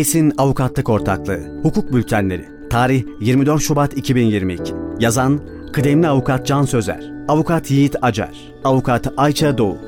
Esin Avukatlık Ortaklığı Hukuk Bültenleri Tarih 24 Şubat 2022 Yazan Kıdemli Avukat Can Sözer Avukat Yiğit Acar Avukat Ayça Doğu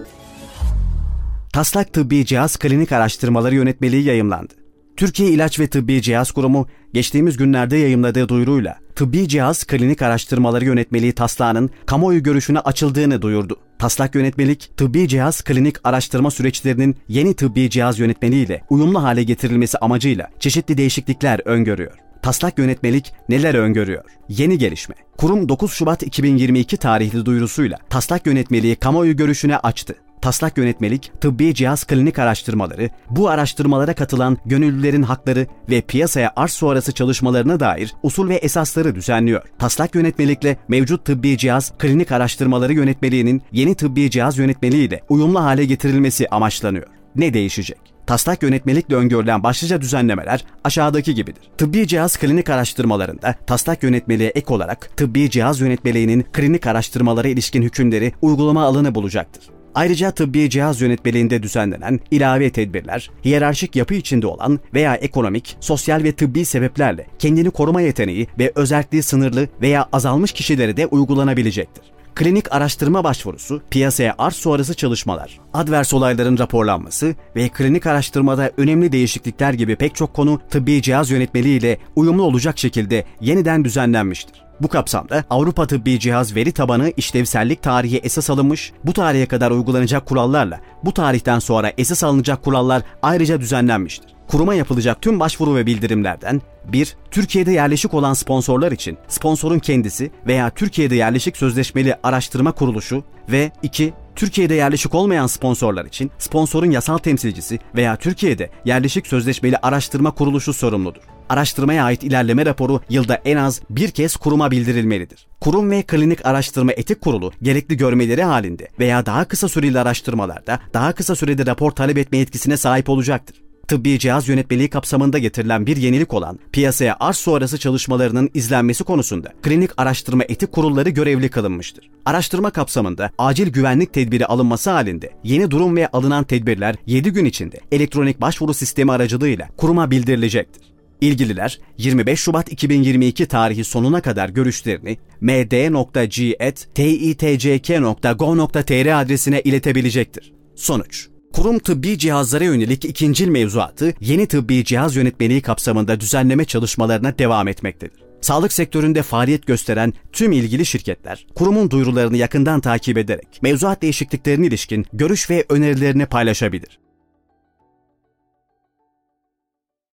Taslak Tıbbi Cihaz Klinik Araştırmaları Yönetmeliği yayımlandı. Türkiye İlaç ve Tıbbi Cihaz Kurumu geçtiğimiz günlerde yayımladığı duyuruyla Tıbbi Cihaz Klinik Araştırmaları Yönetmeliği taslağının kamuoyu görüşüne açıldığını duyurdu. Taslak yönetmelik, tıbbi cihaz klinik araştırma süreçlerinin yeni tıbbi cihaz yönetmeliği ile uyumlu hale getirilmesi amacıyla çeşitli değişiklikler öngörüyor. Taslak yönetmelik neler öngörüyor? Yeni gelişme. Kurum 9 Şubat 2022 tarihli duyurusuyla taslak yönetmeliği kamuoyu görüşüne açtı. Taslak yönetmelik, tıbbi cihaz klinik araştırmaları, bu araştırmalara katılan gönüllülerin hakları ve piyasaya arz sonrası çalışmalarına dair usul ve esasları düzenliyor. Taslak yönetmelikle mevcut tıbbi cihaz klinik araştırmaları yönetmeliğinin yeni tıbbi cihaz yönetmeliği ile uyumlu hale getirilmesi amaçlanıyor. Ne değişecek? Taslak yönetmelikle öngörülen başlıca düzenlemeler aşağıdaki gibidir. Tıbbi cihaz klinik araştırmalarında taslak yönetmeliğe ek olarak tıbbi cihaz yönetmeliğinin klinik araştırmalara ilişkin hükümleri uygulama alanı bulacaktır. Ayrıca tıbbi cihaz yönetmeliğinde düzenlenen ilave tedbirler, hiyerarşik yapı içinde olan veya ekonomik, sosyal ve tıbbi sebeplerle kendini koruma yeteneği ve özelliği sınırlı veya azalmış kişilere de uygulanabilecektir. Klinik araştırma başvurusu, piyasaya arz sonrası çalışmalar, advers olayların raporlanması ve klinik araştırmada önemli değişiklikler gibi pek çok konu tıbbi cihaz yönetmeliği ile uyumlu olacak şekilde yeniden düzenlenmiştir. Bu kapsamda Avrupa Tıbbi Cihaz Veri Tabanı işlevsellik tarihi esas alınmış, bu tarihe kadar uygulanacak kurallarla bu tarihten sonra esas alınacak kurallar ayrıca düzenlenmiştir. Kuruma yapılacak tüm başvuru ve bildirimlerden 1. Türkiye'de yerleşik olan sponsorlar için sponsorun kendisi veya Türkiye'de yerleşik sözleşmeli araştırma kuruluşu ve 2. Türkiye'de yerleşik olmayan sponsorlar için sponsorun yasal temsilcisi veya Türkiye'de yerleşik sözleşmeli araştırma kuruluşu sorumludur. Araştırmaya ait ilerleme raporu yılda en az bir kez kuruma bildirilmelidir. Kurum ve Klinik Araştırma Etik Kurulu gerekli görmeleri halinde veya daha kısa süreli araştırmalarda daha kısa sürede rapor talep etme yetkisine sahip olacaktır. Tıbbi cihaz yönetmeliği kapsamında getirilen bir yenilik olan piyasaya arz sonrası çalışmalarının izlenmesi konusunda klinik araştırma etik kurulları görevli kılınmıştır. Araştırma kapsamında acil güvenlik tedbiri alınması halinde yeni durum ve alınan tedbirler 7 gün içinde elektronik başvuru sistemi aracılığıyla kuruma bildirilecektir. İlgililer 25 Şubat 2022 tarihi sonuna kadar görüşlerini md.g.titck.gov.tr adresine iletebilecektir. Sonuç Kurum tıbbi cihazlara yönelik ikincil mevzuatı yeni tıbbi cihaz yönetmeliği kapsamında düzenleme çalışmalarına devam etmektedir. Sağlık sektöründe faaliyet gösteren tüm ilgili şirketler, kurumun duyurularını yakından takip ederek mevzuat değişikliklerine ilişkin görüş ve önerilerini paylaşabilir.